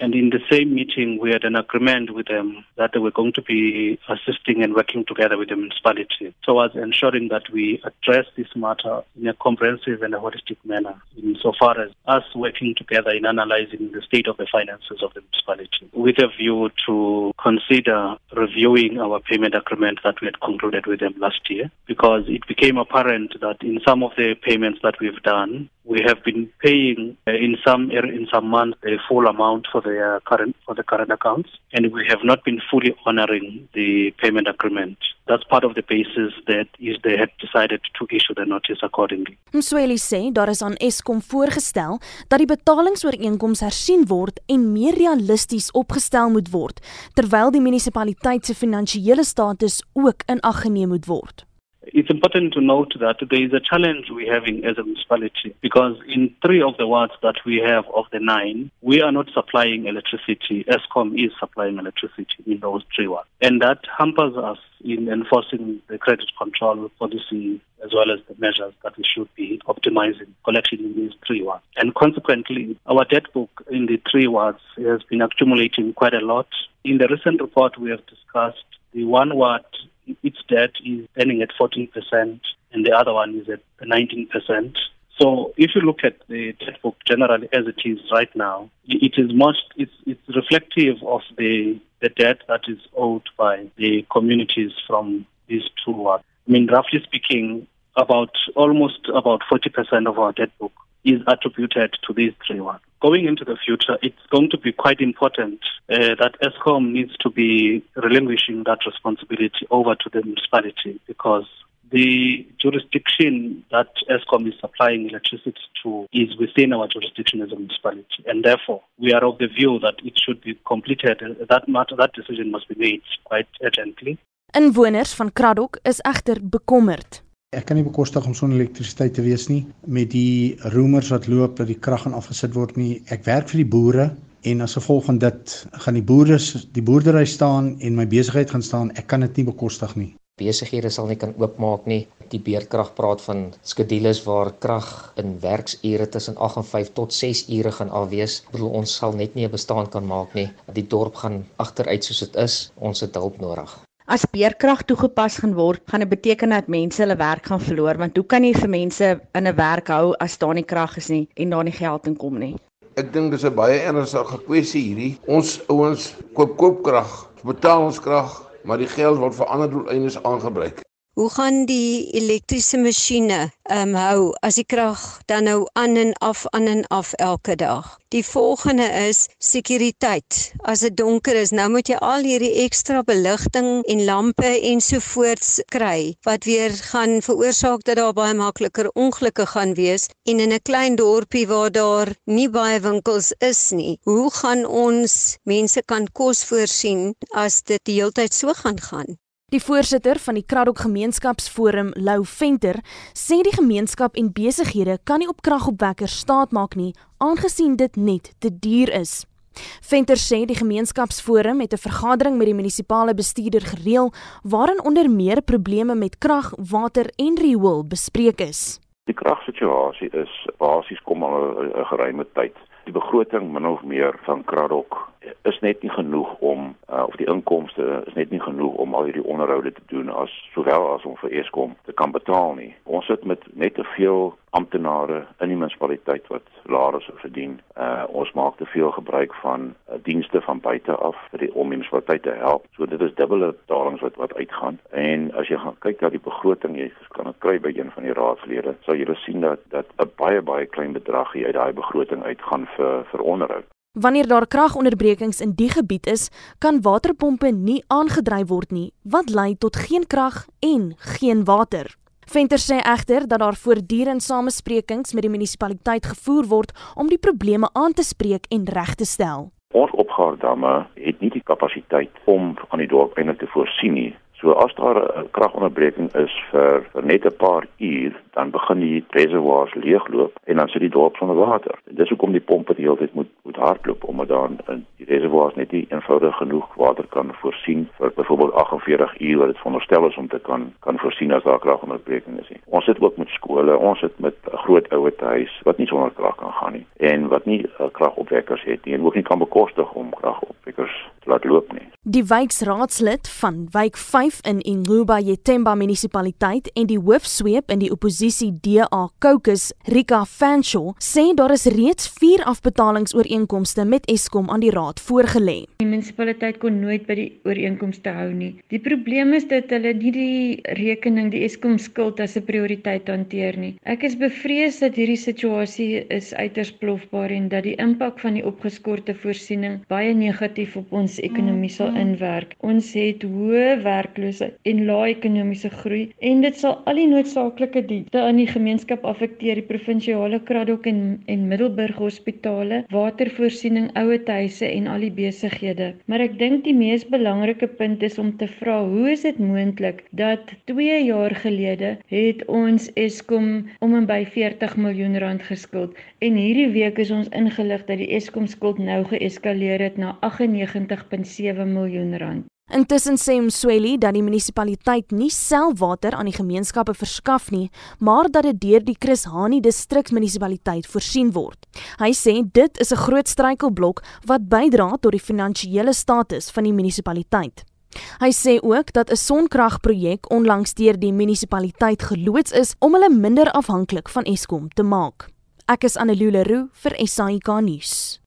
And in the same meeting, we had an agreement with them that they were going to be assisting and working together with the municipality. Towards ensuring that we address this matter in a comprehensive and a holistic manner, insofar as us working together in analyzing the state of the finances of the municipality, with a view to consider reviewing our payment agreement that we had concluded with them last year, because it became apparent that in some of the payments that we've done, we have been paying uh, in some in some months a full amount for the uh, current for the current accounts, and we have not been fully honoring the payment agreement. That's part of the basis that is they had decided to issue the notice accordingly. Msweli sê daar is aan Eskom voorgestel dat die betalingsooreenkoms hersien word en meer realisties opgestel moet word, terwyl die munisipaliteit se finansiële status ook in ag geneem moet word. It's important to note that there is a challenge we're having as a municipality because in three of the wards that we have of the nine, we are not supplying electricity. ESCOM is supplying electricity in those three wards. And that hampers us in enforcing the credit control policy as well as the measures that we should be optimizing collection in these three wards. And consequently, our debt book in the three wards has been accumulating quite a lot. In the recent report, we have discussed the one ward its debt is standing at 14% and the other one is at 19%. So if you look at the debt book generally as it is right now, it is much it's it's reflective of the the debt that is owed by the communities from these two. I mean, roughly speaking, about almost about 40% of our debt book is attributed to these three wards. Going into the future, it's going to be quite important uh, that ESCOM needs to be relinquishing that responsibility over to the municipality because the jurisdiction that ESCOM is supplying electricity to is within our jurisdiction as a municipality. And therefore, we are of the view that it should be completed. That matter, that decision must be made quite urgently. Inwoners van Kraddock is egter bekommerd. Ek kan nie bekostig om sonder elektrisiteit te wees nie met die roemers wat loop dat die krag gaan afgesit word nie. Ek werk vir die boere en as gevolg van dit gaan die boere die boerdery staan en my besigheid gaan staan. Ek kan dit nie bekostig nie. Besighede sal nie kan oopmaak nie. Die beerdkrag praat van skedules waar krag in werksure tussen 8 en 5 tot 6 ure gaan afwees. Ek bedoel ons sal net nie 'n bestaan kan maak nie. Die dorp gaan agteruit soos dit is. Ons het hulp nodig. As beerkrag toegepas gaan word, gaan dit beteken dat mense hulle werk gaan verloor want hoe kan jy vir mense in 'n werk hou as daar nie krag is nie en daar nie geld inkom nie? Ek dink dis 'n baie ernstige kwessie hierdie. Ons ouens koop koopkrag, betaal ons krag, maar die geld word vir ander doeleindes aangebruik. Hoe gaan die elektriese masjiene um, hou as die krag dan nou aan en af aan en af elke dag? Die volgende is sekuriteit. As dit donker is, nou moet jy al hierdie ekstra beligting en lampe ensovoorts kry wat weer gaan veroorsaak dat daar baie makliker ongelukke gaan wees en in 'n klein dorpie waar daar nie baie winkels is nie. Hoe gaan ons mense kan kos voorsien as dit die hele tyd so gaan gaan? Die voorsitter van die Kraddock Gemeenskapsforum, Lou Venter, sê die gemeenskap en besighede kan nie op kragopwekkers staatmaak nie, aangesien dit net te duur is. Venter sê die gemeenskapsforum het 'n vergadering met die munisipale bestuurder gereël waarin onder meer probleme met krag, water en riool bespreek is. Die kragsituasie is basies kom al 'n geruime tyd. Die begroting min of meer van Kraddock is net nie genoeg om uh, of die inkomste is net nie genoeg om al hierdie onderhoude te doen as sowel as om vir Eskom te kan betaal nie. Ons sit met net te veel amptenare in die munisipaliteit wat as verdien. Uh ons maak te veel gebruik van uh, dienste van buite af vir die om die munisipaliteit te help. So dit is dubbele betalings wat wat uitgaan. En as jy gaan kyk na die begroting, jy kan dit kry by een van die raadslede, sal jy sien dat dat 'n baie baie klein bedrag hier uit daai begroting uitgaan vir vir onderhoud. Wanneer daar kragonderbrekings in die gebied is, kan waterpompe nie aangedryf word nie, wat lei tot geen krag en geen water. Venter sê egter dat daar voortdurend samesprekings met die munisipaliteit gevoer word om die probleme aan te spreek en reg te stel. Ons opgaardamme het nie die kapasiteit om aan die dorp eintlik te voorsien nie. So as daar 'n kragonderbreking is vir, vir net 'n paar uur, dan begin die reservoirs leegloop en dan sit die dorp sonder water. Dis hoekom die pompe die hele tyd moet moet hardloop omdat daar in die reservoirs net nie eenvoudig genoeg water kan voorsien vir byvoorbeeld 48 uur wat dit veronderstel is om te kan kan voorsien as daar kragonderbreking is nie. Ons sit ook met skole, ons sit met 'n groot ouetehuis wat nie sonder krag kan gaan nie en wat nie uh, kragopwekkers het nie en ook nie kan bekostig om kragopwekkers te laat loop nie. Die wijkraadslid van wijk 5 in Ingquba Yetemba munisipaliteit en die hoofsweep in die oppositie DA Caucus, Rika Fanshaw, sê daar is reeds 4 afbetalingsooreenkomste met Eskom aan die raad voorgelê. Die munisipaliteit kon nooit by die ooreenkomste hou nie. Die probleem is dat hulle nie die rekening, die Eskom skuld as 'n prioriteit hanteer nie. Ek is bevrees dat hierdie situasie is uiters plofbaar en dat die impak van die opgeskorte voorsiening baie negatief op ons ekonomie sal inwerk. Ons het hoë werkloosheid en lae ekonomiese groei en dit sal al die noodsaaklike dienste aan die gemeenskap affekteer, die provinsiale Kraddock en en Middelburg hospitale, watervoorsiening, ouetehuise en al die besighede. Maar ek dink die mees belangrike punt is om te vra, hoe is dit moontlik dat 2 jaar gelede het ons Eskom om en by 40 miljoen rand geskuld en hierdie week is ons ingelig dat die Eskom skuld nou geeskaleer het na 98.7 miljoen miljoen rand. Intussen sê Msweli dat die munisipaliteit nie self water aan die gemeenskappe verskaf nie, maar dat dit deur die Chris Hani distriksmunisipaliteit voorsien word. Hy sê dit is 'n groot struikelblok wat bydra tot die finansiële status van die munisipaliteit. Hy sê ook dat 'n sonkragprojek onlangs deur die munisipaliteit geloods is om hulle minder afhanklik van Eskom te maak. Ek is Annelule Roo vir SAK nuus.